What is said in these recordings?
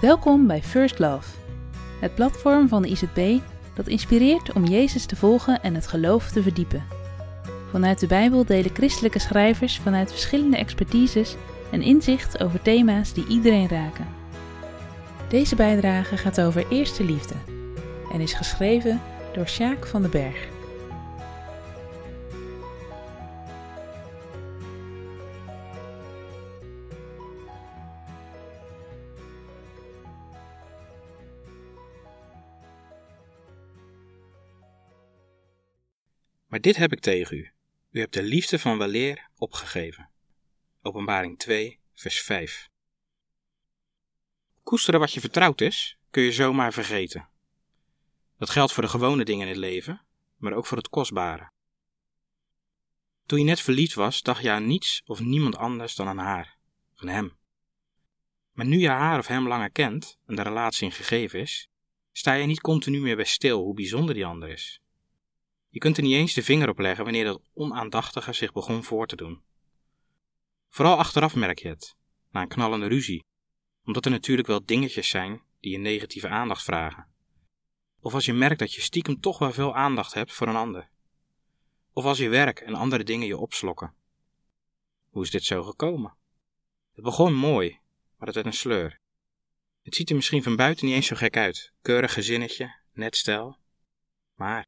Welkom bij First Love, het platform van de IZB dat inspireert om Jezus te volgen en het geloof te verdiepen. Vanuit de Bijbel delen christelijke schrijvers vanuit verschillende expertises een inzicht over thema's die iedereen raken. Deze bijdrage gaat over eerste liefde en is geschreven door Sjaak van den Berg. Maar dit heb ik tegen u. U hebt de liefde van weleer opgegeven. Openbaring 2, vers 5. Koesteren wat je vertrouwd is, kun je zomaar vergeten. Dat geldt voor de gewone dingen in het leven, maar ook voor het kostbare. Toen je net verliefd was, dacht je aan niets of niemand anders dan aan haar, van hem. Maar nu je haar of hem langer kent en de relatie in gegeven is, sta je niet continu meer bij stil hoe bijzonder die ander is. Je kunt er niet eens de vinger op leggen wanneer dat onaandachtige zich begon voor te doen. Vooral achteraf merk je het, na een knallende ruzie, omdat er natuurlijk wel dingetjes zijn die je negatieve aandacht vragen. Of als je merkt dat je stiekem toch wel veel aandacht hebt voor een ander. Of als je werk en andere dingen je opslokken. Hoe is dit zo gekomen? Het begon mooi, maar het werd een sleur. Het ziet er misschien van buiten niet eens zo gek uit. Keurig gezinnetje, net stijl. Maar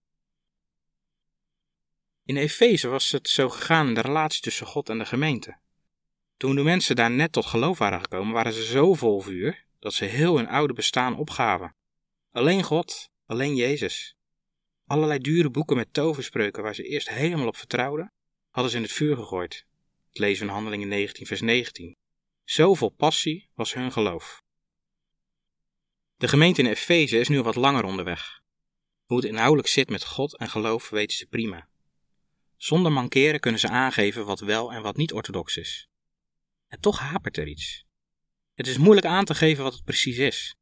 in Efeze was het zo gegaan in de relatie tussen God en de gemeente. Toen de mensen daar net tot geloof waren gekomen, waren ze zo vol vuur dat ze heel hun oude bestaan opgaven. Alleen God, alleen Jezus. Allerlei dure boeken met toverspreuken waar ze eerst helemaal op vertrouwden, hadden ze in het vuur gegooid. Het lezen in Handelingen 19, vers 19. Zoveel passie was hun geloof. De gemeente in Efeze is nu wat langer onderweg. Hoe het inhoudelijk zit met God en geloof weten ze prima. Zonder mankeren kunnen ze aangeven wat wel en wat niet orthodox is. En toch hapert er iets. Het is moeilijk aan te geven wat het precies is.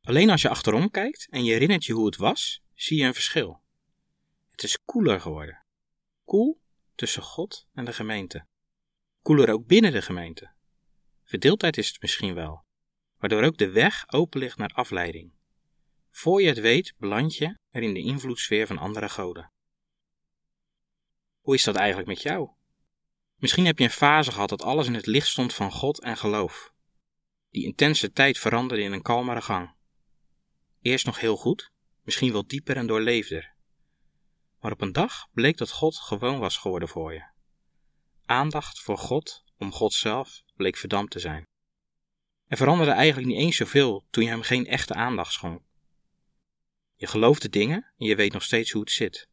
Alleen als je achterom kijkt en je herinnert je hoe het was, zie je een verschil. Het is koeler geworden. Koel tussen God en de gemeente. Koeler ook binnen de gemeente. Verdeeldheid is het misschien wel, waardoor ook de weg open ligt naar afleiding. Voor je het weet, beland je er in de invloedssfeer van andere goden. Hoe is dat eigenlijk met jou? Misschien heb je een fase gehad dat alles in het licht stond van God en geloof. Die intense tijd veranderde in een kalmere gang. Eerst nog heel goed, misschien wel dieper en doorleefder. Maar op een dag bleek dat God gewoon was geworden voor je. Aandacht voor God om God zelf bleek verdampt te zijn. Er veranderde eigenlijk niet eens zoveel toen je hem geen echte aandacht schonk. Je geloofde dingen en je weet nog steeds hoe het zit.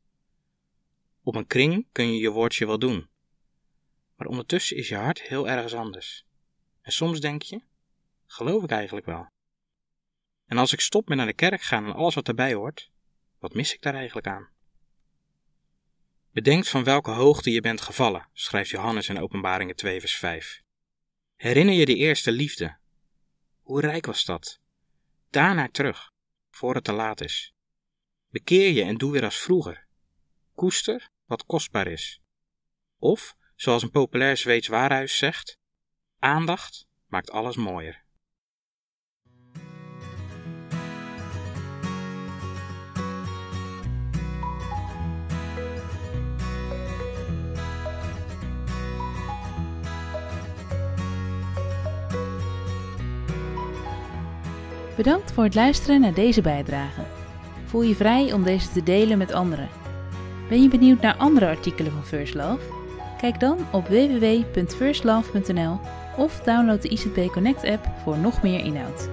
Op een kring kun je je woordje wel doen. Maar ondertussen is je hart heel ergens anders. En soms denk je, geloof ik eigenlijk wel? En als ik stop met naar de kerk gaan en alles wat erbij hoort, wat mis ik daar eigenlijk aan? Bedenk van welke hoogte je bent gevallen, schrijft Johannes in Openbaringen 2 vers 5. Herinner je de eerste liefde. Hoe rijk was dat? Daarna terug, voor het te laat is. Bekeer je en doe weer als vroeger. Koester wat kostbaar is. Of, zoals een populair Zweeds waarhuis zegt, aandacht maakt alles mooier. Bedankt voor het luisteren naar deze bijdrage. Voel je vrij om deze te delen met anderen. Ben je benieuwd naar andere artikelen van First Love? Kijk dan op www.firstlove.nl of download de ICP Connect app voor nog meer inhoud.